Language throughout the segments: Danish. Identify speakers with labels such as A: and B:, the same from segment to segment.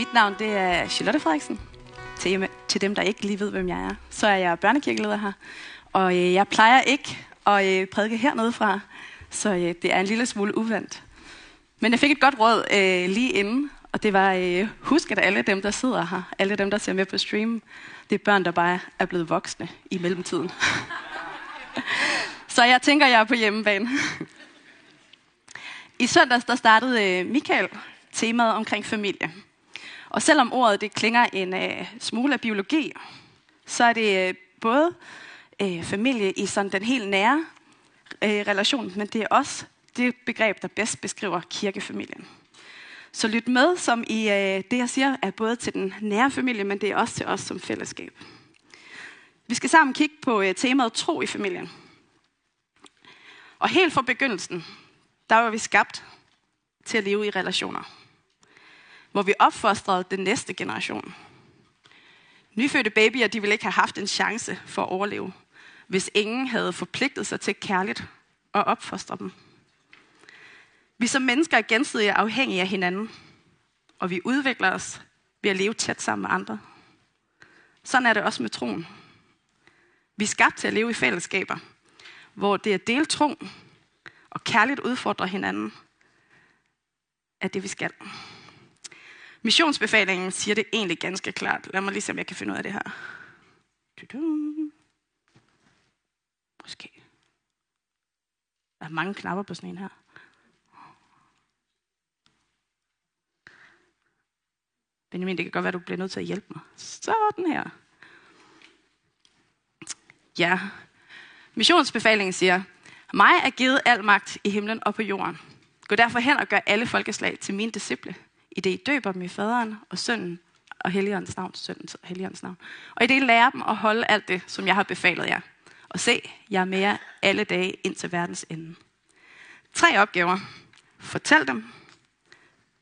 A: Mit navn det er Charlotte Frederiksen. Til, til dem, der ikke lige ved, hvem jeg er, så er jeg børnekirkeleder her. Og øh, jeg plejer ikke at øh, prædike hernede fra, så øh, det er en lille smule uvandt. Men jeg fik et godt råd øh, lige inden, og det var, øh, husk at alle dem, der sidder her, alle dem, der ser med på stream, det er børn, der bare er blevet voksne i mellemtiden. så jeg tænker, jeg er på hjemmebane. I søndags der startede øh, Michael temaet omkring familie. Og selvom ordet det klinger en øh, smule af biologi, så er det øh, både øh, familie i sådan den helt nære øh, relation, men det er også det begreb, der bedst beskriver kirkefamilien. Så lyt med, som i øh, det, jeg siger, er både til den nære familie, men det er også til os som fællesskab. Vi skal sammen kigge på øh, temaet tro i familien. Og helt fra begyndelsen, der var vi skabt til at leve i relationer. Hvor vi opfostrede den næste generation. Nyfødte babyer, de ville ikke have haft en chance for at overleve, hvis ingen havde forpligtet sig til kærligt at opfostre dem. Vi som mennesker er gensidigt afhængige af hinanden, og vi udvikler os ved at leve tæt sammen med andre. Sådan er det også med troen. Vi er skabt til at leve i fællesskaber, hvor det at dele tro og kærligt udfordre hinanden, er det, vi skal. Missionsbefalingen siger det egentlig ganske klart. Lad mig lige se, om jeg kan finde ud af det her. Måske. Der er mange knapper på sådan en her. Benjamin, det kan godt være, du bliver nødt til at hjælpe mig. Sådan her. Ja. Missionsbefalingen siger, mig er givet al magt i himlen og på jorden. Gå derfor hen og gør alle folkeslag til mine disciple, i det I døber dem i faderen og sønnen og helligåndens navn, søndens og helligåndens navn. Og i det I lærer dem at holde alt det, som jeg har befalet jer. Og se, jeg er med jer alle dage ind til verdens ende. Tre opgaver. Fortæl dem,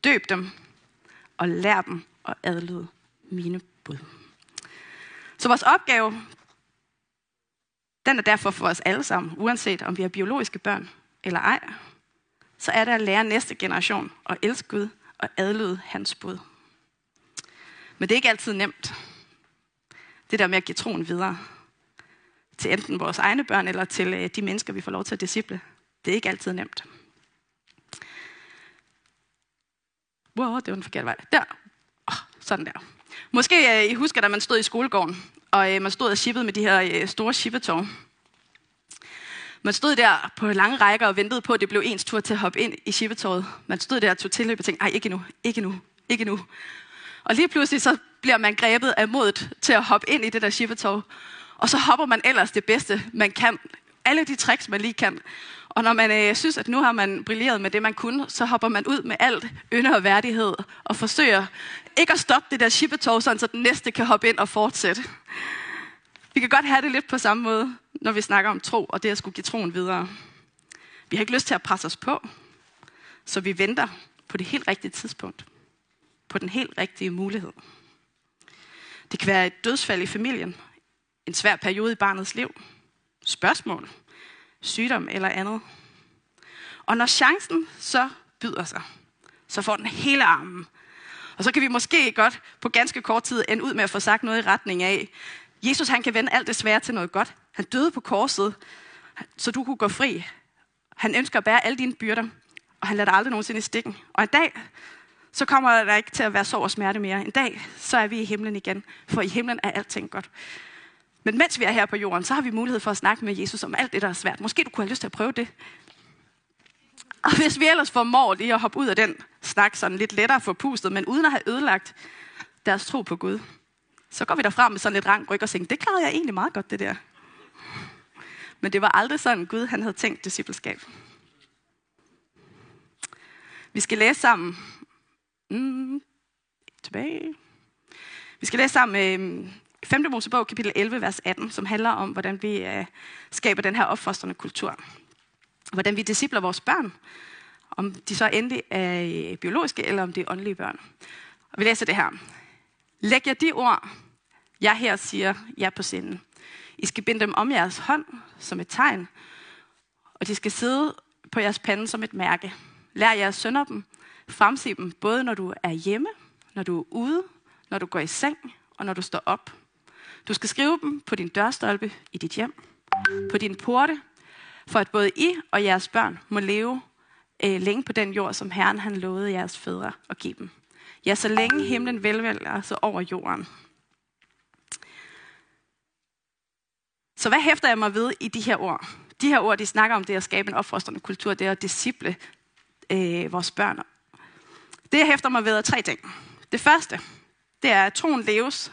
A: døb dem og lær dem at adlyde mine bud. Så vores opgave, den er derfor for os alle sammen, uanset om vi er biologiske børn eller ej, så er det at lære næste generation at elske Gud og adlyde hans bud. Men det er ikke altid nemt. Det der med at give troen videre til enten vores egne børn eller til øh, de mennesker, vi får lov til at disciple. Det er ikke altid nemt. Wow, det var den forkerte vej. Der. Oh, sådan der. Måske uh, I husker, da man stod i skolegården, og uh, man stod og shippede med de her uh, store shippetog. Man stod der på lange rækker og ventede på, at det blev ens tur til at hoppe ind i shippetoget. Man stod der og tog tilløb og tænkte, ej, ikke nu, ikke nu, ikke nu. Og lige pludselig så bliver man grebet af modet til at hoppe ind i det der shippetog. Og så hopper man ellers det bedste, man kan. Alle de tricks, man lige kan. Og når man øh, synes, at nu har man brilleret med det, man kunne, så hopper man ud med alt ynde og værdighed og forsøger ikke at stoppe det der shippetog, så den næste kan hoppe ind og fortsætte. Vi kan godt have det lidt på samme måde, når vi snakker om tro og det at skulle give troen videre. Vi har ikke lyst til at presse os på, så vi venter på det helt rigtige tidspunkt. På den helt rigtige mulighed. Det kan være et dødsfald i familien, en svær periode i barnets liv, spørgsmål, sygdom eller andet. Og når chancen så byder sig, så får den hele armen. Og så kan vi måske godt på ganske kort tid ende ud med at få sagt noget i retning af, Jesus han kan vende alt det svære til noget godt. Han døde på korset, så du kunne gå fri. Han ønsker at bære alle dine byrder, og han lader dig aldrig nogensinde i stikken. Og en dag, så kommer der ikke til at være sorg og smerte mere. En dag, så er vi i himlen igen, for i himlen er alting godt. Men mens vi er her på jorden, så har vi mulighed for at snakke med Jesus om alt det, der er svært. Måske du kunne have lyst til at prøve det. Og hvis vi ellers formår lige at hoppe ud af den snak sådan lidt lettere for pustet, men uden at have ødelagt deres tro på Gud, så går vi derfra med sådan lidt rank ryg og tænker, det klarede jeg egentlig meget godt, det der. Men det var aldrig sådan, Gud han havde tænkt discipleskab. Vi skal læse sammen. Mm, tilbage. Vi skal læse sammen øh, 5. Mosebog, kapitel 11, vers 18, som handler om, hvordan vi øh, skaber den her opfostrende kultur. Hvordan vi discipler vores børn, om de så endelig er øh, biologiske, eller om det er åndelige børn. Og vi læser det her. Læg jer de ord, jeg her siger jer på sinden. I skal binde dem om jeres hånd som et tegn, og de skal sidde på jeres pande som et mærke. Lær jeres sønner dem, fremse dem, både når du er hjemme når du er ude, når du går i seng og når du står op. Du skal skrive dem på din dørstolpe i dit hjem, på din porte, for at både I og jeres børn må leve øh, længe på den jord, som Herren han lovede jeres fædre at give dem. Ja, så længe himlen velvælger så over jorden. Så hvad hæfter jeg mig ved i de her ord? De her ord, de snakker om det at skabe en opfostrende kultur, det er at disciple øh, vores børn. Det, jeg hæfter mig ved, er tre ting. Det første, det er, at troen leves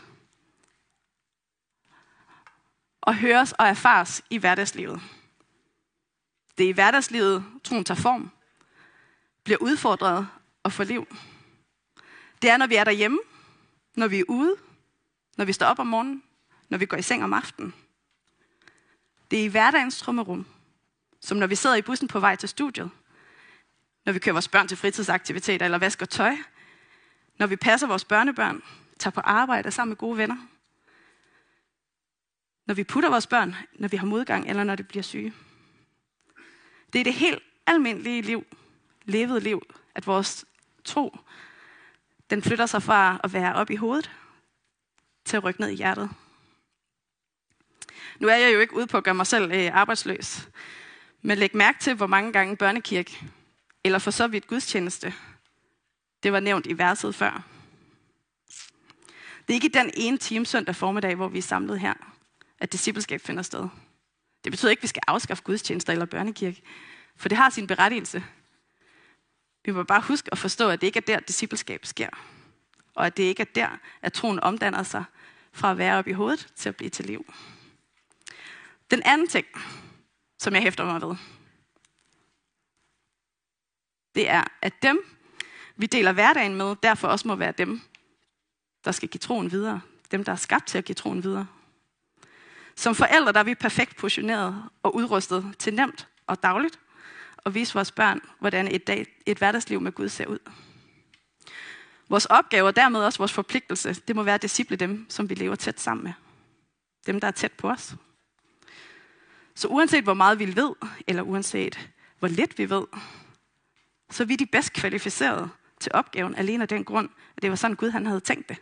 A: og høres og erfares i hverdagslivet. Det er i hverdagslivet, troen tager form, bliver udfordret og får liv. Det er, når vi er derhjemme, når vi er ude, når vi står op om morgenen, når vi går i seng om aftenen. Det er i hverdagens trummerum, som når vi sidder i bussen på vej til studiet, når vi kører vores børn til fritidsaktiviteter eller vasker tøj, når vi passer vores børnebørn, tager på arbejde sammen med gode venner, når vi putter vores børn, når vi har modgang eller når det bliver syge. Det er det helt almindelige liv, levet liv, at vores tro, den flytter sig fra at være op i hovedet til at rykke ned i hjertet. Nu er jeg jo ikke ude på at gøre mig selv øh, arbejdsløs, men læg mærke til, hvor mange gange børnekirke, eller for så vidt gudstjeneste, det var nævnt i verset før. Det er ikke den ene time søndag formiddag, hvor vi er samlet her, at discipleskab finder sted. Det betyder ikke, at vi skal afskaffe gudstjenester eller børnekirke, for det har sin berettigelse. Vi må bare huske at forstå, at det ikke er der, discipleskab sker. Og at det ikke er der, at troen omdanner sig fra at være op i hovedet til at blive til liv. Den anden ting, som jeg hæfter mig ved, det er, at dem, vi deler hverdagen med, derfor også må være dem, der skal give troen videre. Dem, der er skabt til at give troen videre. Som forældre der er vi perfekt positioneret og udrustet til nemt og dagligt at vise vores børn, hvordan et, dag, et hverdagsliv med Gud ser ud. Vores opgave og dermed også vores forpligtelse, det må være at disciple dem, som vi lever tæt sammen med. Dem, der er tæt på os. Så uanset hvor meget vi ved, eller uanset hvor lidt vi ved, så er vi de bedst kvalificerede til opgaven alene af den grund, at det var sådan Gud han havde tænkt det.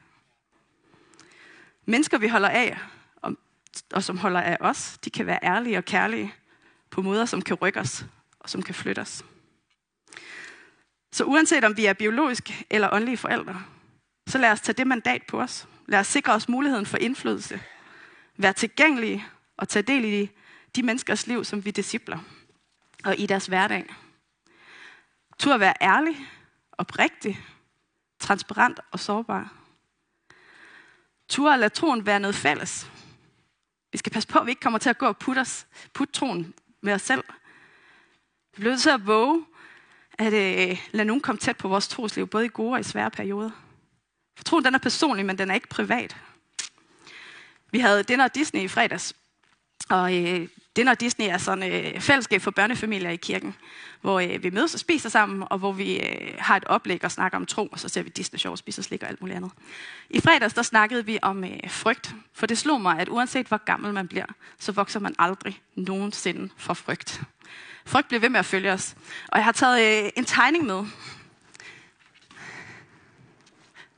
A: Mennesker vi holder af, og, og som holder af os, de kan være ærlige og kærlige på måder, som kan rykke os og som kan flytte os. Så uanset om vi er biologisk eller åndelige forældre, så lad os tage det mandat på os. Lad os sikre os muligheden for indflydelse. Vær tilgængelige og tage del i de menneskers liv, som vi discipler, og i deres hverdag. Tur at være ærlig, oprigtig, transparent og sårbar. Tur at lade troen være noget fælles. Vi skal passe på, at vi ikke kommer til at gå og putte, os, putte troen med os selv. Vi bliver nødt til at våge at øh, lade nogen komme tæt på vores trosliv, både i gode og i svære perioder. For troen den er personlig, men den er ikke privat. Vi havde Dinner Disney i fredags, og øh, Dinner Disney er sådan et øh, fællesskab for børnefamilier i kirken, hvor øh, vi mødes og spiser sammen, og hvor vi øh, har et oplæg og snakker om tro, og så ser vi Disney Show, spiser slik og alt muligt andet. I fredags der snakkede vi om øh, frygt, for det slog mig, at uanset hvor gammel man bliver, så vokser man aldrig nogensinde for frygt. Frygt bliver ved med at følge os. Og jeg har taget øh, en tegning med.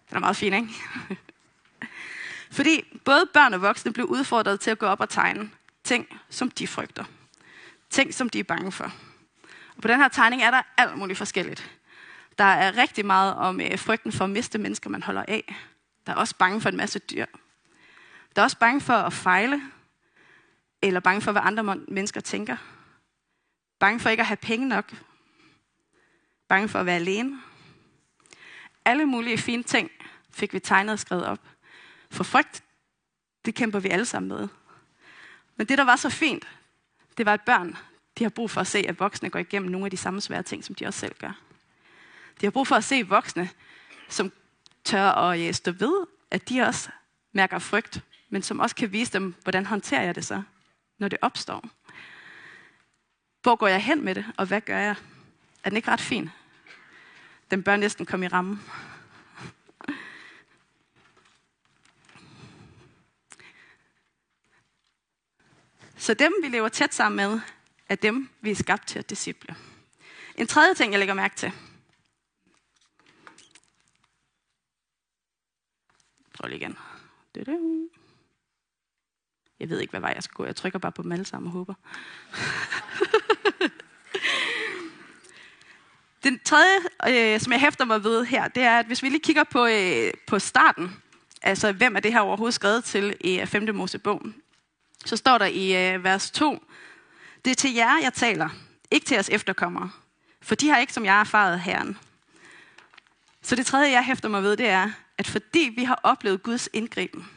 A: Den er meget fin, ikke? Fordi både børn og voksne blev udfordret til at gå op og tegne ting, som de frygter. Ting, som de er bange for. Og på den her tegning er der alt muligt forskelligt. Der er rigtig meget om øh, frygten for at miste mennesker, man holder af. Der er også bange for en masse dyr. Der er også bange for at fejle, eller bange for, hvad andre mennesker tænker. Bange for ikke at have penge nok. Bange for at være alene. Alle mulige fine ting fik vi tegnet og skrevet op. For frygt, det kæmper vi alle sammen med. Men det, der var så fint, det var, at børn de har brug for at se, at voksne går igennem nogle af de samme svære ting, som de også selv gør. De har brug for at se voksne, som tør at øh, stå ved, at de også mærker frygt, men som også kan vise dem, hvordan håndterer jeg det så, når det opstår. Hvor går jeg hen med det, og hvad gør jeg? Er den ikke ret fin? Den bør næsten komme i rammen. Så dem, vi lever tæt sammen med, er dem, vi er skabt til at disciple. En tredje ting, jeg lægger mærke til. Prøv lige igen. Jeg ved ikke, hvad vej jeg skal gå. Jeg trykker bare på dem alle sammen og håber. Den tredje, øh, som jeg hæfter mig ved her, det er, at hvis vi lige kigger på, øh, på starten, altså hvem er det her overhovedet skrevet til i øh, 5. Mosebog, så står der i øh, vers 2, det er til jer, jeg taler, ikke til jeres efterkommere, for de har ikke som jeg erfaret Herren. Så det tredje, jeg hæfter mig ved, det er, at fordi vi har oplevet Guds indgriben,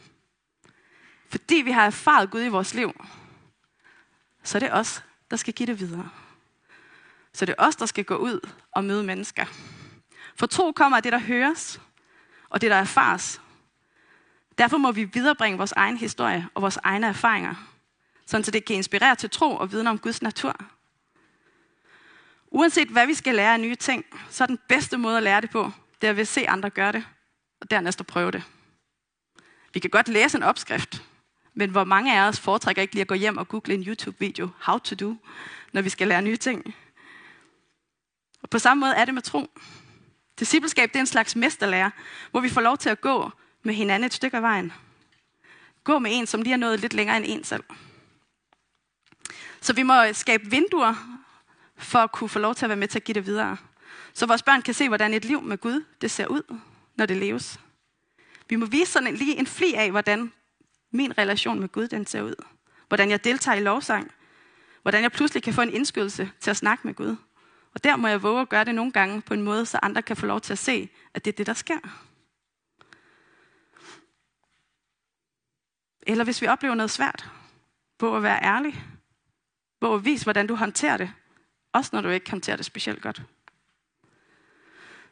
A: fordi vi har erfaret Gud i vores liv, så er det os, der skal give det videre. Så det er os, der skal gå ud og møde mennesker. For tro kommer af det, der høres, og det, der erfares. Derfor må vi viderebringe vores egen historie og vores egne erfaringer, sådan så det kan inspirere til tro og viden om Guds natur. Uanset hvad vi skal lære af nye ting, så er den bedste måde at lære det på, det er ved at se andre gøre det, og dernæst at prøve det. Vi kan godt læse en opskrift, men hvor mange af os foretrækker ikke lige at gå hjem og google en YouTube-video, how to do, når vi skal lære nye ting. Og på samme måde er det med tro. Discipleskab det er en slags mesterlærer, hvor vi får lov til at gå med hinanden et stykke af vejen. Gå med en, som lige er nået lidt længere end en selv. Så vi må skabe vinduer for at kunne få lov til at være med til at give det videre. Så vores børn kan se, hvordan et liv med Gud det ser ud, når det leves. Vi må vise sådan lige en fli af, hvordan min relation med Gud den ser ud. Hvordan jeg deltager i lovsang. Hvordan jeg pludselig kan få en indskydelse til at snakke med Gud. Og der må jeg våge at gøre det nogle gange på en måde, så andre kan få lov til at se, at det er det, der sker. Eller hvis vi oplever noget svært, våg at være ærlig. Våg at vise, hvordan du håndterer det. Også når du ikke håndterer det specielt godt.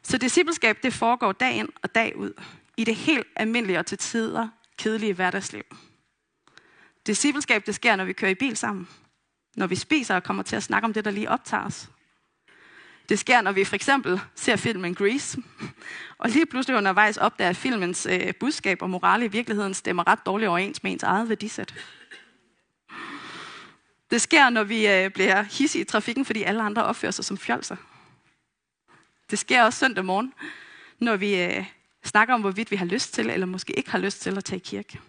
A: Så discipleskab, det foregår dag ind og dag ud. I det helt almindelige og til tider kedelige hverdagsliv. Discipleskab, det sker, når vi kører i bil sammen. Når vi spiser og kommer til at snakke om det, der lige optager os. Det sker, når vi for eksempel ser filmen Grease, og lige pludselig undervejs opdager, at filmens øh, budskab og morale i virkeligheden stemmer ret dårligt overens med ens eget værdisæt. Det sker, når vi øh, bliver hissige i trafikken, fordi alle andre opfører sig som fjolser. Det sker også søndag morgen, når vi øh, snakker om, hvorvidt vi har lyst til, eller måske ikke har lyst til at tage i kirke.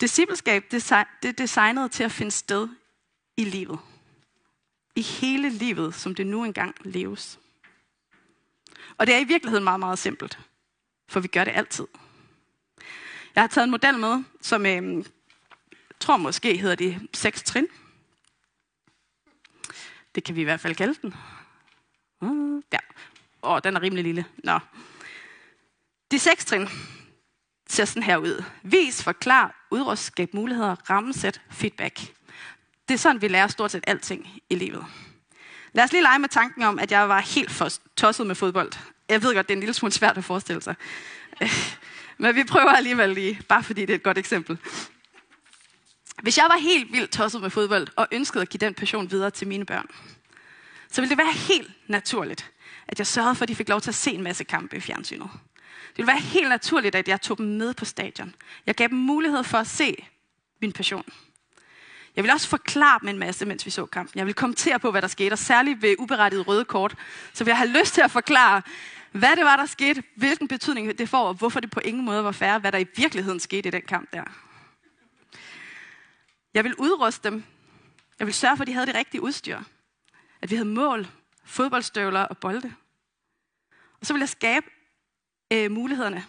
A: Discipleskab det er designet til at finde sted i livet i hele livet, som det nu engang leves. Og det er i virkeligheden meget, meget simpelt, for vi gør det altid. Jeg har taget en model med, som øh, tror måske hedder det seks trin. Det kan vi i hvert fald kalde den. Uh, ja. Åh, oh, den er rimelig lille. Nå. De seks trin ser sådan her ud. Vis, forklar, udrust, skab muligheder, rammesæt, feedback. Det er sådan, vi lærer stort set alting i livet. Lad os lige lege med tanken om, at jeg var helt tosset med fodbold. Jeg ved godt, det er en lille smule svært at forestille sig. Men vi prøver alligevel lige, bare fordi det er et godt eksempel. Hvis jeg var helt vildt tosset med fodbold og ønskede at give den passion videre til mine børn, så ville det være helt naturligt, at jeg sørgede for, at de fik lov til at se en masse kampe i fjernsynet. Det ville være helt naturligt, at jeg tog dem med på stadion. Jeg gav dem mulighed for at se min passion. Jeg vil også forklare dem en masse, mens vi så kampen. Jeg vil kommentere på, hvad der skete, og særligt ved uberettiget røde kort. Så vil jeg have lyst til at forklare, hvad det var, der skete, hvilken betydning det får, og hvorfor det på ingen måde var færre, hvad der i virkeligheden skete i den kamp der. Jeg vil udruste dem. Jeg vil sørge for, at de havde det rigtige udstyr. At vi havde mål, fodboldstøvler og bolde. Og så vil jeg skabe øh, mulighederne.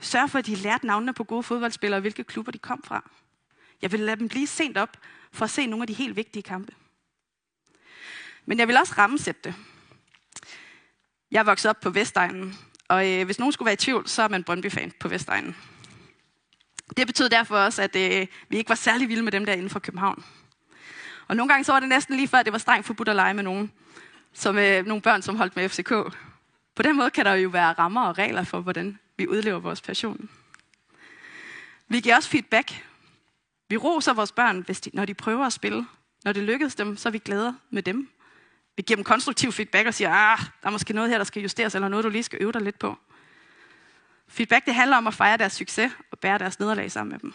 A: Sørg for, at de lærte navnene på gode fodboldspillere, og hvilke klubber de kom fra. Jeg vil lade dem blive sent op for at se nogle af de helt vigtige kampe. Men jeg vil også rammesætte det. Jeg er vokset op på Vestegnen, og øh, hvis nogen skulle være i tvivl, så er man Brøndby-fan på Vestegnen. Det betød derfor også, at øh, vi ikke var særlig vilde med dem der inden for København. Og nogle gange så var det næsten lige før, at det var strengt forbudt at lege med nogen, som øh, nogle børn, som holdt med FCK. På den måde kan der jo være rammer og regler for, hvordan vi udlever vores passion. Vi giver også feedback vi roser vores børn, hvis de, når de prøver at spille. Når det lykkes dem, så er vi glade med dem. Vi giver dem konstruktiv feedback og siger, ah, der er måske noget her, der skal justeres, eller noget, du lige skal øve dig lidt på. Feedback, det handler om at fejre deres succes og bære deres nederlag sammen med dem.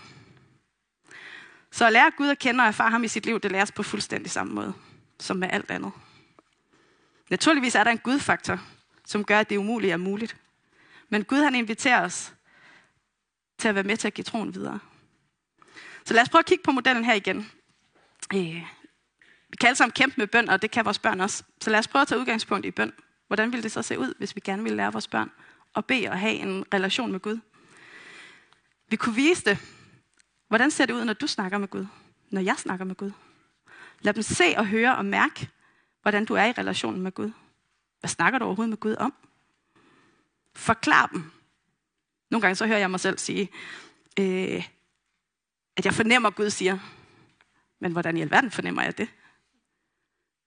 A: Så at lære Gud at kende og erfare ham i sit liv, det læres på fuldstændig samme måde, som med alt andet. Naturligvis er der en gudfaktor, som gør, at det umulige er muligt. Men Gud han inviterer os til at være med til at give troen videre. Så lad os prøve at kigge på modellen her igen. Øh, vi kan alle sammen kæmpe med bøn, og det kan vores børn også. Så lad os prøve at tage udgangspunkt i bøn. Hvordan ville det så se ud, hvis vi gerne ville lære vores børn at bede og have en relation med Gud? Vi kunne vise det. Hvordan ser det ud, når du snakker med Gud? Når jeg snakker med Gud? Lad dem se og høre og mærke, hvordan du er i relationen med Gud. Hvad snakker du overhovedet med Gud om? Forklar dem. Nogle gange så hører jeg mig selv sige, øh, at jeg fornemmer, at Gud siger. Men hvordan i alverden fornemmer jeg det?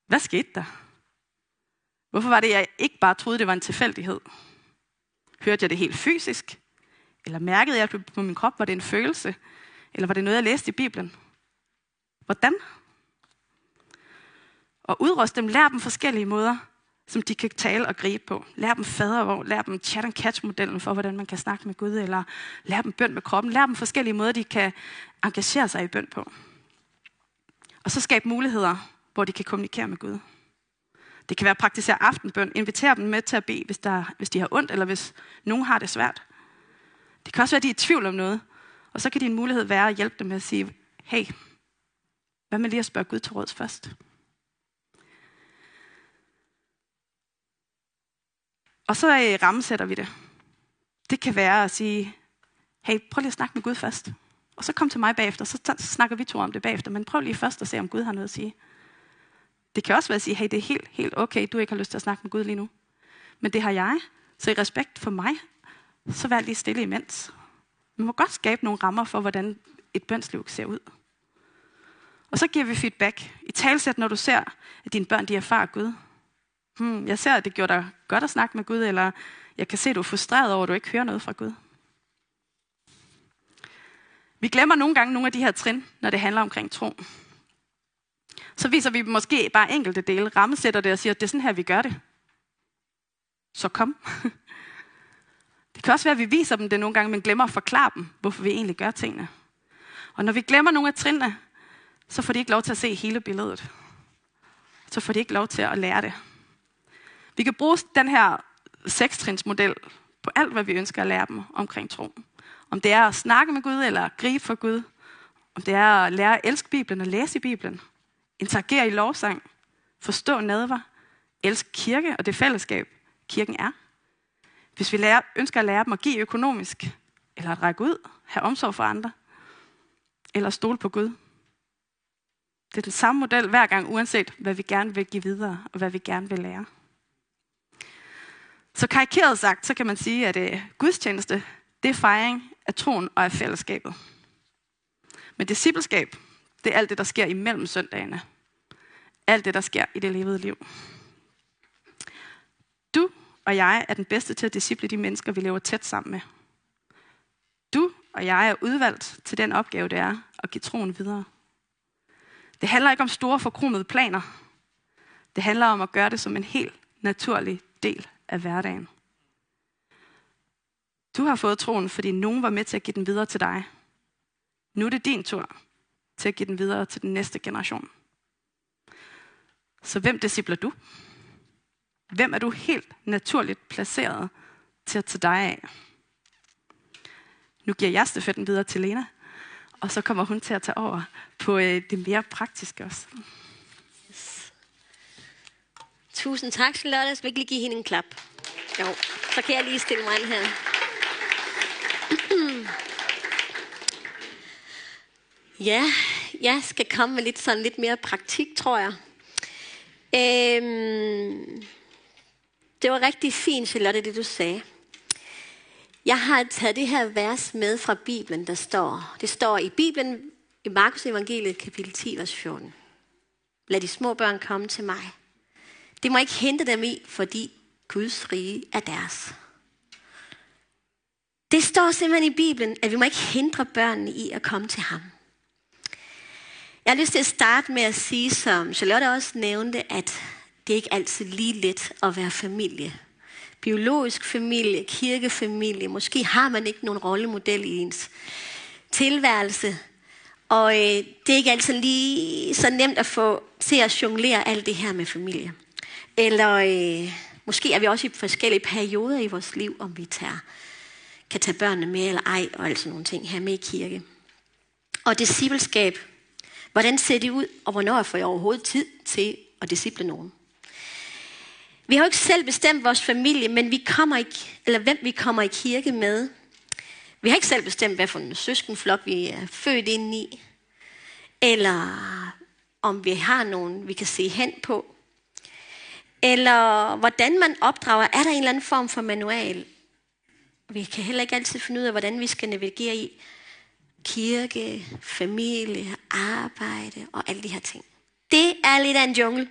A: Hvad skete der? Hvorfor var det, jeg ikke bare troede, det var en tilfældighed? Hørte jeg det helt fysisk? Eller mærkede jeg på min krop, var det en følelse? Eller var det noget, jeg læste i Bibelen? Hvordan? Og udrust dem, lær dem forskellige måder, som de kan tale og gribe på. Lær dem fadervor, lær dem chat and catch modellen for, hvordan man kan snakke med Gud, eller lær dem bøn med kroppen. Lær dem forskellige måder, de kan engagere sig i bøn på. Og så skab muligheder, hvor de kan kommunikere med Gud. Det kan være at praktisere aftenbøn. Inviter dem med til at bede, hvis, der, hvis de har ondt, eller hvis nogen har det svært. Det kan også være, at de er i tvivl om noget. Og så kan din mulighed være at hjælpe dem med at sige, hey, hvad med lige at spørge Gud til råds først? Og så øh, rammesætter vi det. Det kan være at sige, hey, prøv lige at snakke med Gud først. Og så kom til mig bagefter, så snakker vi to om det bagefter. Men prøv lige først at se, om Gud har noget at sige. Det kan også være at sige, hey, det er helt, helt okay, du ikke har lyst til at snakke med Gud lige nu. Men det har jeg. Så i respekt for mig, så vær lige stille imens. Man må godt skabe nogle rammer for, hvordan et bønsliv ser ud. Og så giver vi feedback. I talsæt, når du ser, at dine børn de erfarer Gud. Hmm, jeg ser, at det gjorde dig godt at snakke med Gud, eller jeg kan se, at du er frustreret over, at du ikke hører noget fra Gud. Vi glemmer nogle gange nogle af de her trin, når det handler omkring tro. Så viser vi måske bare enkelte dele, rammesætter det og siger, at det er sådan her, vi gør det. Så kom. Det kan også være, at vi viser dem det nogle gange, men glemmer at forklare dem, hvorfor vi egentlig gør tingene. Og når vi glemmer nogle af trinene, så får de ikke lov til at se hele billedet. Så får de ikke lov til at lære det. Vi kan bruge den her sekstrinsmodel på alt, hvad vi ønsker at lære dem omkring tro. Om det er at snakke med Gud eller gribe for Gud. Om det er at lære at elske Bibelen og læse i Bibelen. Interagere i lovsang. Forstå nadver. Elske kirke og det fællesskab, kirken er. Hvis vi lærer, ønsker at lære dem at give økonomisk, eller at række ud, have omsorg for andre, eller stole på Gud. Det er den samme model hver gang, uanset hvad vi gerne vil give videre, og hvad vi gerne vil lære. Så karikeret sagt, så kan man sige, at øh, gudstjeneste, det er fejring af troen og af fællesskabet. Men discipleskab, det er alt det, der sker imellem søndagene. Alt det, der sker i det levede liv. Du og jeg er den bedste til at disciple de mennesker, vi lever tæt sammen med. Du og jeg er udvalgt til den opgave, det er at give troen videre. Det handler ikke om store forkromede planer. Det handler om at gøre det som en helt naturlig del af hverdagen. Du har fået troen, fordi nogen var med til at give den videre til dig. Nu er det din tur til at give den videre til den næste generation. Så hvem discipler du? Hvem er du helt naturligt placeret til at tage dig af? Nu giver jeg stafetten videre til Lena, og så kommer hun til at tage over på øh, det mere praktiske også.
B: Tusind tak, Charlotte. Jeg skal ikke lige give hende en klap. Jo, så kan jeg lige stille mig ind her. Ja, jeg skal komme med lidt, sådan lidt mere praktik, tror jeg. Øhm, det var rigtig fint, Charlotte, det du sagde. Jeg har taget det her vers med fra Bibelen, der står. Det står i Bibelen i Markus evangeliet kapitel 10, vers 14. Lad de små børn komme til mig. Det må ikke hente dem i, fordi Guds rige er deres. Det står simpelthen i Bibelen, at vi må ikke hindre børnene i at komme til ham. Jeg har lyst til at starte med at sige, som Charlotte også nævnte, at det ikke altid lige let at være familie. Biologisk familie, kirkefamilie, måske har man ikke nogen rollemodel i ens tilværelse. Og øh, det er ikke altid lige så nemt at få til at jonglere alt det her med familie. Eller øh, Måske er vi også i forskellige perioder i vores liv, om vi tager, kan tage børnene med eller ej, og altså nogle ting her med i kirke. Og discipleskab. Hvordan ser det ud, og hvornår får jeg overhovedet tid til at disciple nogen? Vi har jo ikke selv bestemt vores familie, men vi kommer ikke, eller hvem vi kommer i kirke med. Vi har ikke selv bestemt, hvad for en søskenflok vi er født ind i. Eller om vi har nogen, vi kan se hen på. Eller hvordan man opdrager. Er der en eller anden form for manual? Vi kan heller ikke altid finde ud af, hvordan vi skal navigere i kirke, familie, arbejde og alle de her ting. Det er lidt af en jungle.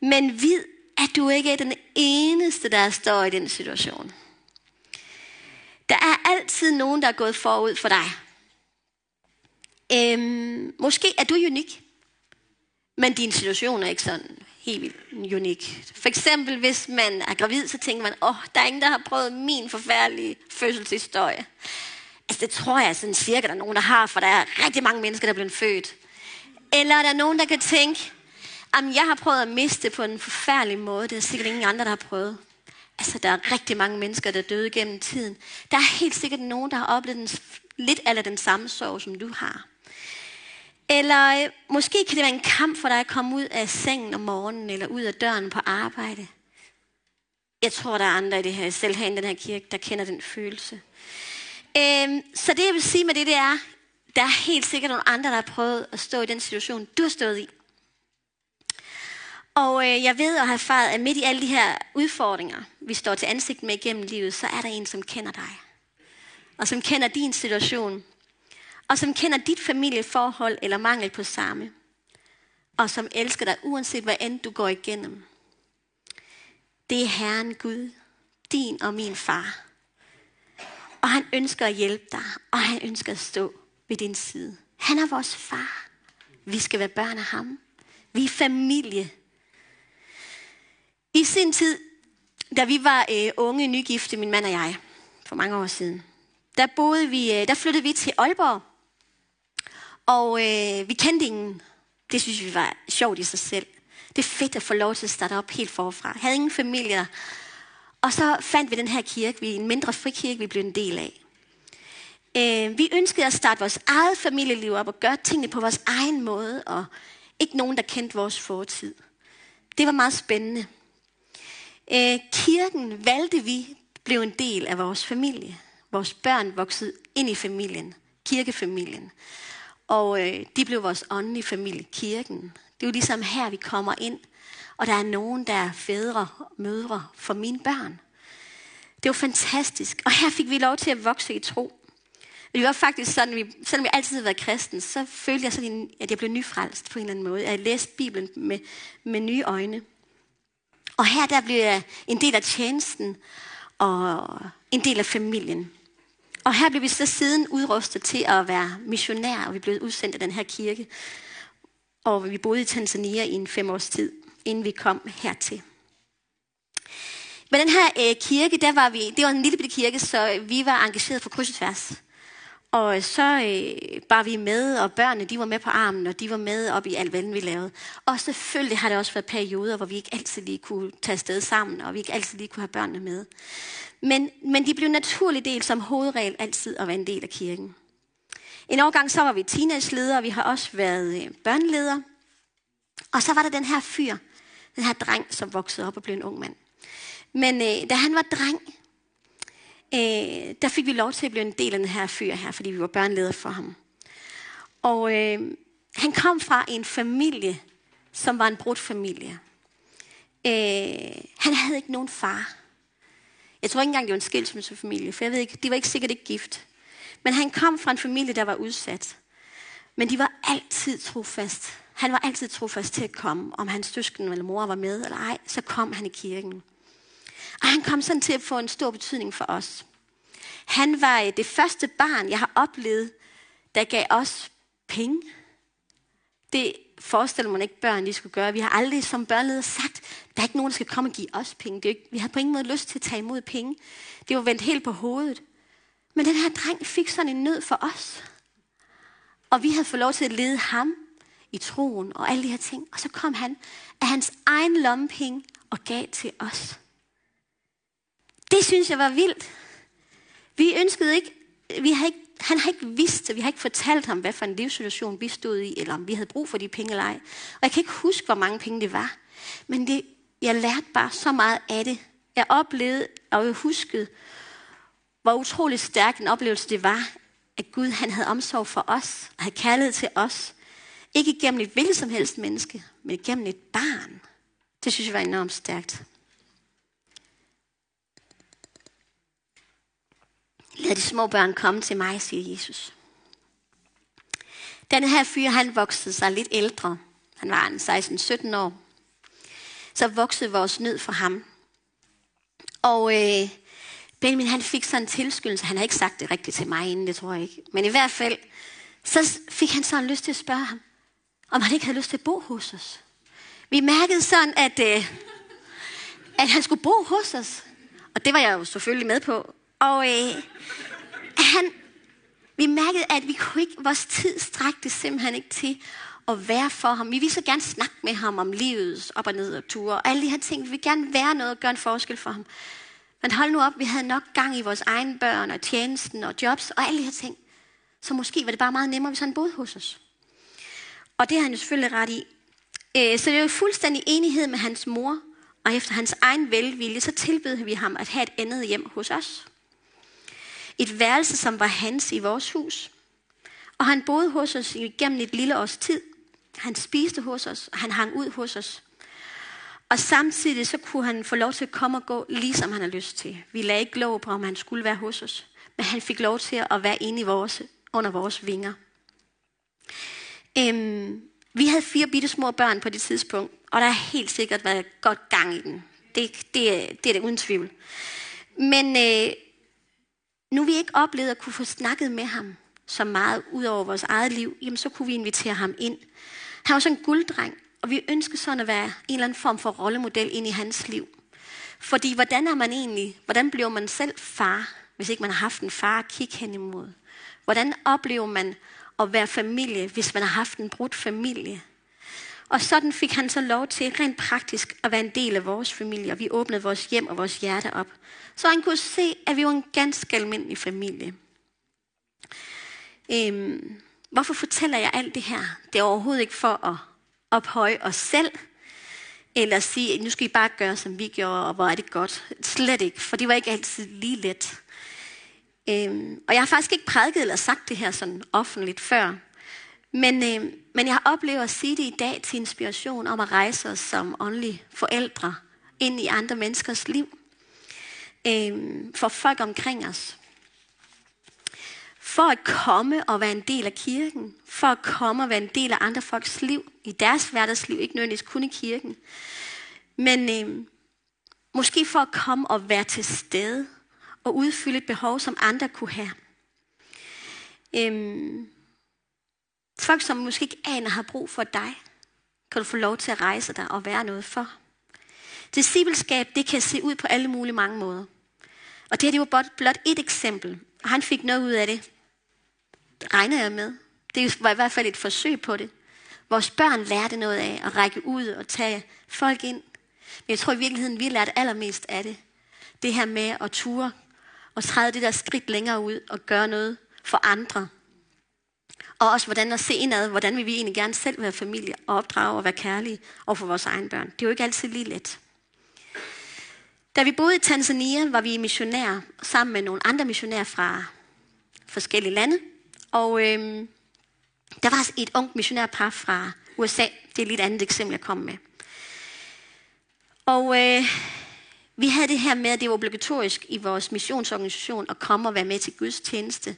B: Men vid, at du ikke er den eneste, der står i den situation. Der er altid nogen, der er gået forud for dig. Øhm, måske er du unik, men din situation er ikke sådan helt vildt unik. For eksempel, hvis man er gravid, så tænker man, åh, oh, der er ingen, der har prøvet min forfærdelige fødselshistorie. Altså, det tror jeg sådan cirka, der er nogen, der har, for der er rigtig mange mennesker, der er blevet født. Eller er der nogen, der kan tænke, at jeg har prøvet at miste på en forfærdelig måde. Det er sikkert ingen andre, der har prøvet. Altså, der er rigtig mange mennesker, der døde gennem tiden. Der er helt sikkert nogen, der har oplevet den, lidt af den samme sorg, som du har. Eller øh, måske kan det være en kamp for dig at komme ud af sengen om morgenen, eller ud af døren på arbejde. Jeg tror, der er andre i det her, selv her i den her kirke, der kender den følelse. Øhm, så det, jeg vil sige med det, det er, der er helt sikkert nogle andre, der har prøvet at stå i den situation, du har stået i. Og øh, jeg ved og har erfaret, at midt i alle de her udfordringer, vi står til ansigt med igennem livet, så er der en, som kender dig. Og som kender din situation. Og som kender dit familieforhold eller mangel på samme. Og som elsker dig, uanset hvad end du går igennem. Det er Herren Gud, din og min far. Og han ønsker at hjælpe dig, og han ønsker at stå ved din side. Han er vores far. Vi skal være børn af ham. Vi er familie. I sin tid, da vi var øh, unge nygifte, min mand og jeg, for mange år siden, der, boede vi, øh, der flyttede vi til Aalborg. Og øh, vi kendte ingen. Det synes vi var sjovt i sig selv. Det er fedt at få lov til at starte op helt forfra. Jeg havde ingen familie. Og så fandt vi den her kirke, vi en mindre frikirke, vi blev en del af. Øh, vi ønskede at starte vores eget familieliv op og gøre tingene på vores egen måde, og ikke nogen, der kendte vores fortid. Det var meget spændende. Øh, kirken valgte vi blev en del af vores familie. Vores børn voksede ind i familien, kirkefamilien. Og øh, de blev vores åndelige familie, kirken. Det er jo ligesom her, vi kommer ind, og der er nogen, der er fædre og mødre for mine børn. Det var fantastisk. Og her fik vi lov til at vokse i tro. Det var faktisk sådan, vi, selvom jeg altid har været kristen, så følte jeg sådan, at jeg blev nyfrelst på en eller anden måde. Jeg læste Bibelen med, med nye øjne. Og her der blev jeg en del af tjenesten og en del af familien. Og her blev vi så siden udrustet til at være missionær, og vi blev udsendt af den her kirke. Og vi boede i Tanzania i en fem års tid, inden vi kom hertil. Men den her øh, kirke, der var vi, det var en lille bitte kirke, så vi var engageret for kryds og tværs. Og så øh, var vi med, og børnene de var med på armen, og de var med op i alt, hvad vi lavede. Og selvfølgelig har det også været perioder, hvor vi ikke altid lige kunne tage afsted sammen, og vi ikke altid lige kunne have børnene med. Men, men de blev naturlig del som hovedregel altid at være en del af kirken. En årgang så var vi teenageledere, og vi har også været øh, børneledere. Og så var der den her fyr, den her dreng, som voksede op og blev en ung mand. Men øh, da han var dreng, øh, der fik vi lov til at blive en del af den her fyr her, fordi vi var børneleder for ham. Og øh, han kom fra en familie, som var en brudt familie. Øh, han havde ikke nogen far. Jeg tror ikke engang, det var en skilsmissefamilie, for jeg ved ikke, de var ikke sikkert ikke gift. Men han kom fra en familie, der var udsat. Men de var altid trofast. Han var altid trofast til at komme. Om hans søsken eller mor var med eller ej, så kom han i kirken. Og han kom sådan til at få en stor betydning for os. Han var øh, det første barn, jeg har oplevet, der gav os penge. Det forestiller man ikke børn, de skulle gøre. Vi har aldrig som børnleder sagt, der er ikke nogen, der skal komme og give os penge. Det er ikke, vi havde på ingen måde lyst til at tage imod penge. Det var vendt helt på hovedet. Men den her dreng fik sådan en nød for os. Og vi havde fået lov til at lede ham i troen og alle de her ting. Og så kom han af hans egen lommepenge og gav til os. Det synes jeg var vildt. Vi ønskede ikke, vi har ikke han har ikke vidst. Vi har ikke fortalt ham, hvad for en livssituation vi stod i, eller om vi havde brug for de penge eller ej. Og jeg kan ikke huske, hvor mange penge det var. Men det, jeg lærte bare så meget af det. Jeg oplevede, og jeg huskede, hvor utrolig stærk en oplevelse det var, at Gud han havde omsorg for os, og havde kærlighed til os. Ikke gennem et hvilket som helst menneske, men gennem et barn. Det synes jeg var enormt stærkt. Lad de små børn komme til mig, siger Jesus. Den her fyr, han voksede sig lidt ældre. Han var en 16-17 år. Så voksede vores nød for ham. Og øh, Benjamin, han fik sådan en tilskyndelse. Han har ikke sagt det rigtigt til mig inden, det tror jeg ikke. Men i hvert fald, så fik han sådan lyst til at spørge ham, om han ikke havde lyst til at bo hos os. Vi mærkede sådan, at, øh, at han skulle bo hos os. Og det var jeg jo selvfølgelig med på. Og øh, han, vi mærkede, at vi kunne ikke, vores tid strækte simpelthen ikke til at være for ham. Vi ville så gerne snakke med ham om livets op og ned og ture, og alle de her ting. Vi vil gerne være noget og gøre en forskel for ham. Men hold nu op, vi havde nok gang i vores egne børn og tjenesten og jobs og alle de her ting. Så måske var det bare meget nemmere, hvis han boede hos os. Og det har han jo selvfølgelig ret i. Øh, så det er jo fuldstændig enighed med hans mor, og efter hans egen velvilje, så tilbød vi ham at have et andet hjem hos os. Et værelse, som var hans i vores hus. Og han boede hos os igennem et lille års tid. Han spiste hos os, og han hang ud hos os. Og samtidig så kunne han få lov til at komme og gå, ligesom han har lyst til. Vi lagde ikke lov på, om han skulle være hos os. Men han fik lov til at være inde i vores, under vores vinger. Øhm, vi havde fire bitte små børn på det tidspunkt, og der har helt sikkert været godt gang i den. Det, det, det er det uden tvivl. Men øh, nu vi ikke oplevede at kunne få snakket med ham så meget ud over vores eget liv, jamen så kunne vi invitere ham ind. Han var sådan en gulddreng, og vi ønskede sådan at være en eller anden form for rollemodel ind i hans liv. Fordi hvordan er man egentlig, hvordan bliver man selv far, hvis ikke man har haft en far at kigge hen imod? Hvordan oplever man at være familie, hvis man har haft en brudt familie? Og sådan fik han så lov til rent praktisk at være en del af vores familie, og vi åbnede vores hjem og vores hjerte op. Så han kunne se, at vi var en ganske almindelig familie. Øhm, hvorfor fortæller jeg alt det her? Det er overhovedet ikke for at ophøje os selv, eller sige, at nu skal I bare gøre, som vi gjorde, og hvor er det godt. Slet ikke, for det var ikke altid lige let. Øhm, og jeg har faktisk ikke prædiket eller sagt det her sådan offentligt før. Men, øhm, men jeg har oplevet at sige det i dag til inspiration om at rejse os som åndelige forældre ind i andre menneskers liv. Øh, for folk omkring os. For at komme og være en del af kirken. For at komme og være en del af andre folks liv. I deres hverdagsliv. Ikke nødvendigvis kun i kirken. Men øh, måske for at komme og være til stede. Og udfylde et behov, som andre kunne have. Øh, Folk, som måske ikke aner har brug for dig, kan du få lov til at rejse dig og være noget for. Discipleskab, det kan se ud på alle mulige mange måder. Og det her det var blot, blot et eksempel. Og han fik noget ud af det. Det regner jeg med. Det var i hvert fald et forsøg på det. Vores børn lærte noget af at række ud og tage folk ind. Men jeg tror i virkeligheden, vi lærte allermest af det. Det her med at ture og træde det der skridt længere ud og gøre noget for andre. Og også hvordan at se indad, hvordan vil vi egentlig gerne selv være familie og opdrage og være kærlige over for vores egne børn. Det er jo ikke altid lige let. Da vi boede i Tanzania, var vi missionærer sammen med nogle andre missionærer fra forskellige lande. Og øhm, der var et ungt missionærpar fra USA. Det er lige et andet eksempel, jeg kom med. Og øh, vi havde det her med, at det var obligatorisk i vores missionsorganisation at komme og være med til Guds tjeneste.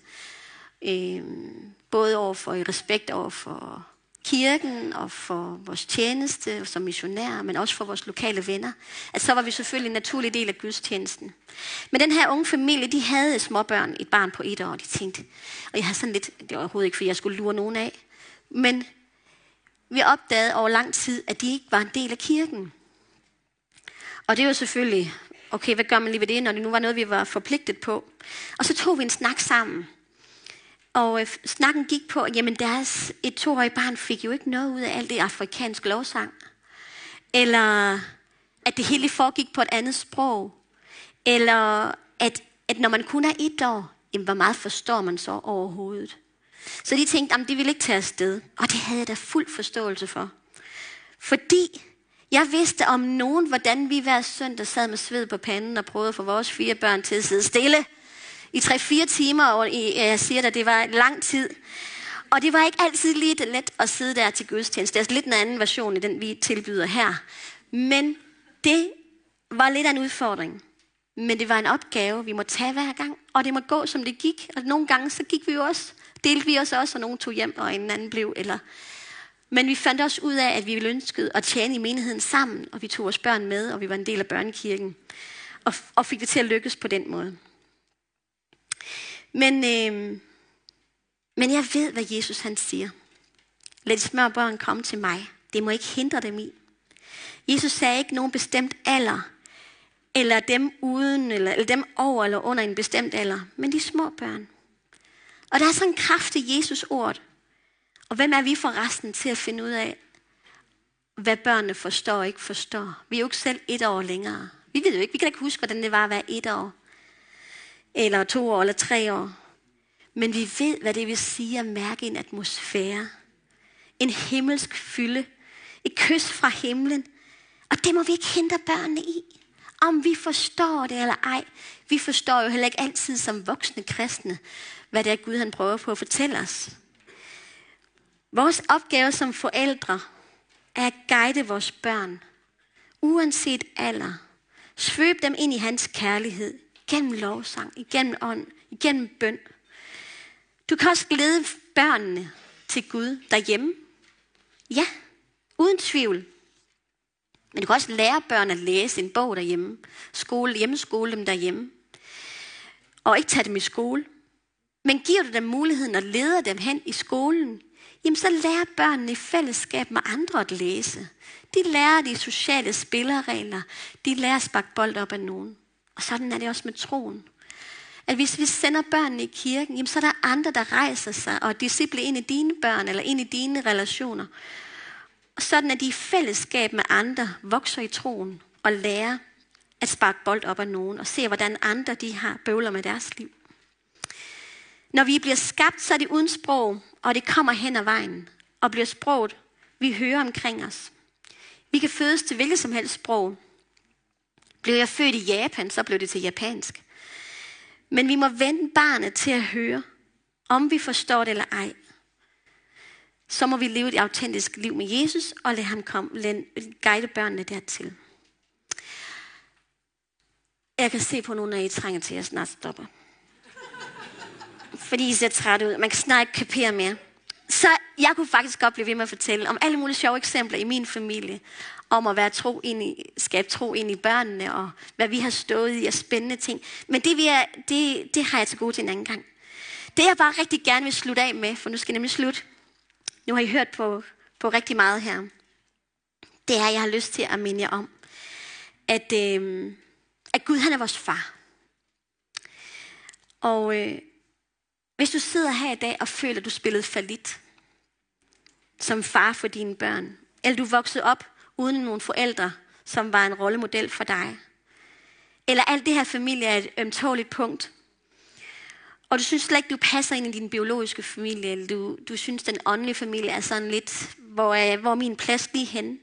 B: Øh, både over for i respekt over for kirken og for vores tjeneste som missionærer, men også for vores lokale venner, at så var vi selvfølgelig en naturlig del af gudstjenesten. Men den her unge familie, de havde småbørn, et barn på et år, de tænkte, og jeg havde sådan lidt, det var overhovedet ikke, fordi jeg skulle lure nogen af, men vi opdagede over lang tid, at de ikke var en del af kirken. Og det var selvfølgelig, okay, hvad gør man lige ved det, når det nu var noget, vi var forpligtet på? Og så tog vi en snak sammen. Og øh, snakken gik på, jamen deres et toårig barn fik jo ikke noget ud af alt det afrikanske lovsang. Eller at det hele foregik på et andet sprog. Eller at, at når man kun er et år, jamen, hvor meget forstår man så overhovedet? Så de tænkte, at det ville ikke tage afsted. Og det havde jeg da fuld forståelse for. Fordi jeg vidste om nogen, hvordan vi hver søndag sad med sved på panden og prøvede at få vores fire børn til at sidde stille i 3-4 timer, og øh, jeg siger dig, det var lang tid. Og det var ikke altid lige det let at sidde der til gudstjeneste. Det er altså lidt en anden version i den, vi tilbyder her. Men det var lidt af en udfordring. Men det var en opgave, vi må tage hver gang, og det må gå, som det gik. Og nogle gange, så gik vi jo også, delte vi os også, og nogen tog hjem, og en anden blev, eller... Men vi fandt også ud af, at vi ville ønskede at tjene i menigheden sammen, og vi tog vores børn med, og vi var en del af børnekirken, og, og fik det til at lykkes på den måde. Men, øh, men jeg ved, hvad Jesus han siger. Lad de små børn komme til mig. Det må ikke hindre dem i. Jesus sagde ikke nogen bestemt alder, eller dem uden, eller, eller dem over eller under en bestemt alder, men de små børn. Og der er sådan en kraft i Jesus ord. Og hvem er vi for resten til at finde ud af, hvad børnene forstår og ikke forstår? Vi er jo ikke selv et år længere. Vi ved jo ikke, vi kan ikke huske, hvordan det var at være et år. Eller to år, eller tre år. Men vi ved, hvad det vil sige at mærke en atmosfære. En himmelsk fylde. Et kys fra himlen. Og det må vi ikke hindre børnene i. Om vi forstår det eller ej. Vi forstår jo heller ikke altid som voksne kristne, hvad det er Gud han prøver på at fortælle os. Vores opgave som forældre er at guide vores børn, uanset alder. Svøb dem ind i hans kærlighed, gennem lovsang, igennem ånd, igennem bøn. Du kan også glæde børnene til Gud derhjemme. Ja, uden tvivl. Men du kan også lære børn at læse en bog derhjemme. Skole, hjemmeskole dem derhjemme. Og ikke tage dem i skole. Men giver du dem muligheden at lede dem hen i skolen, jamen så lærer børnene i fællesskab med andre at læse. De lærer de sociale spilleregler. De lærer at sparke bold op af nogen. Og sådan er det også med troen. At hvis vi sender børnene i kirken, jamen så er der andre, der rejser sig og disciple ind i dine børn eller ind i dine relationer. Og sådan at de i fællesskab med andre vokser i troen og lærer at sparke bold op af nogen og se, hvordan andre de har bøvler med deres liv. Når vi bliver skabt, så er det uden sprog, og det kommer hen ad vejen og bliver sproget, vi hører omkring os. Vi kan fødes til hvilket som helst sprog. Blev jeg født i Japan, så blev det til japansk. Men vi må vende barnet til at høre, om vi forstår det eller ej. Så må vi leve et autentisk liv med Jesus, og lade ham komme, lade, guide børnene dertil. Jeg kan se på nogle af I trænger til at snart stopper. fordi I ser træt ud. Man kan snart ikke kapere mere. Så jeg kunne faktisk godt blive ved med at fortælle om alle mulige sjove eksempler i min familie. Om at være tro ind i, skabe tro ind i børnene, og hvad vi har stået i af spændende ting. Men det, vi er, det, det har jeg til gode til en anden gang. Det jeg bare rigtig gerne vil slutte af med, for nu skal jeg nemlig slutte. Nu har I hørt på, på rigtig meget her. Det er, jeg har lyst til at minde jer om, at, øh, at Gud han er vores far. Og øh, hvis du sidder her i dag og føler, at du spillede falit som far for dine børn, eller du voksede op uden nogle forældre, som var en rollemodel for dig, eller alt det her familie er et ømtåligt punkt, og du synes slet ikke, du passer ind i din biologiske familie, eller du, du synes, den åndelige familie er sådan lidt, hvor er, hvor er min plads lige hen.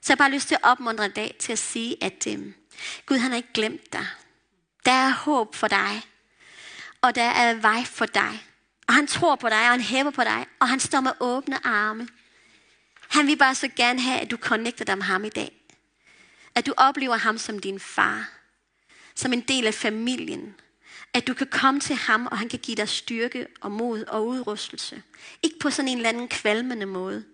B: Så jeg har bare lyst til at opmuntre dig til at sige, at øh, Gud han har ikke glemt dig. Der er håb for dig og der er vej for dig. Og han tror på dig, og han hæver på dig, og han står med åbne arme. Han vil bare så gerne have, at du connecter dig med ham i dag. At du oplever ham som din far. Som en del af familien. At du kan komme til ham, og han kan give dig styrke og mod og udrustelse. Ikke på sådan en eller anden kvalmende måde.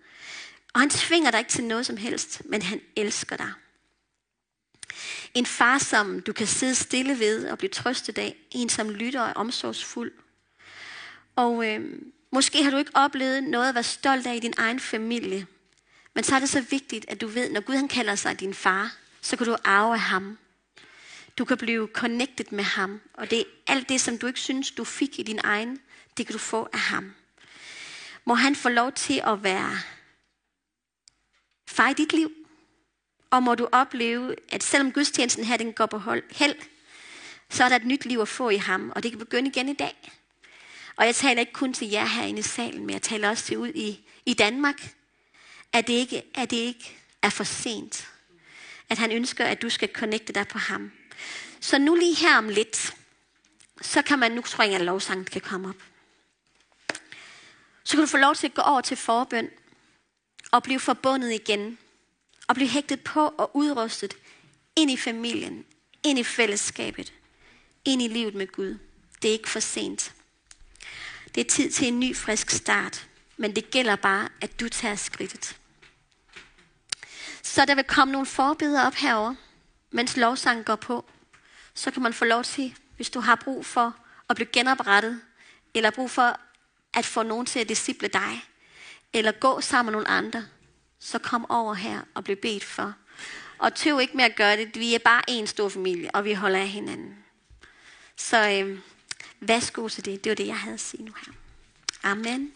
B: Og han tvinger dig ikke til noget som helst, men han elsker dig. En far, som du kan sidde stille ved og blive trøstet af. En, som lytter og er omsorgsfuld. Og øh, måske har du ikke oplevet noget at være stolt af i din egen familie. Men så er det så vigtigt, at du ved, når Gud han kalder sig din far, så kan du arve af ham. Du kan blive connected med ham. Og det er alt det, som du ikke synes, du fik i din egen, det kan du få af ham. Må han få lov til at være far i dit liv. Og må du opleve, at selvom gudstjenesten her den går på hold, held, så er der et nyt liv at få i ham, og det kan begynde igen i dag. Og jeg taler ikke kun til jer herinde i salen, men jeg taler også til ud i, i Danmark, at det, ikke, at det ikke er for sent. At han ønsker, at du skal connecte dig på ham. Så nu lige her om lidt, så kan man, nu tror jeg, at lovsangen kan komme op. Så kan du få lov til at gå over til forbøn og blive forbundet igen. Og blive hægtet på og udrustet ind i familien, ind i fællesskabet, ind i livet med Gud. Det er ikke for sent. Det er tid til en ny, frisk start. Men det gælder bare, at du tager skridtet. Så der vil komme nogle forbeder op herover, mens lovsangen går på. Så kan man få lov til, hvis du har brug for at blive genoprettet, eller brug for at få nogen til at disciple dig, eller gå sammen med nogle andre, så kom over her og bliv bedt for. Og tøv ikke med at gøre det. Vi er bare en stor familie, og vi holder af hinanden. Så øh, værsgo til det. Det var det, jeg havde at sige nu her. Amen.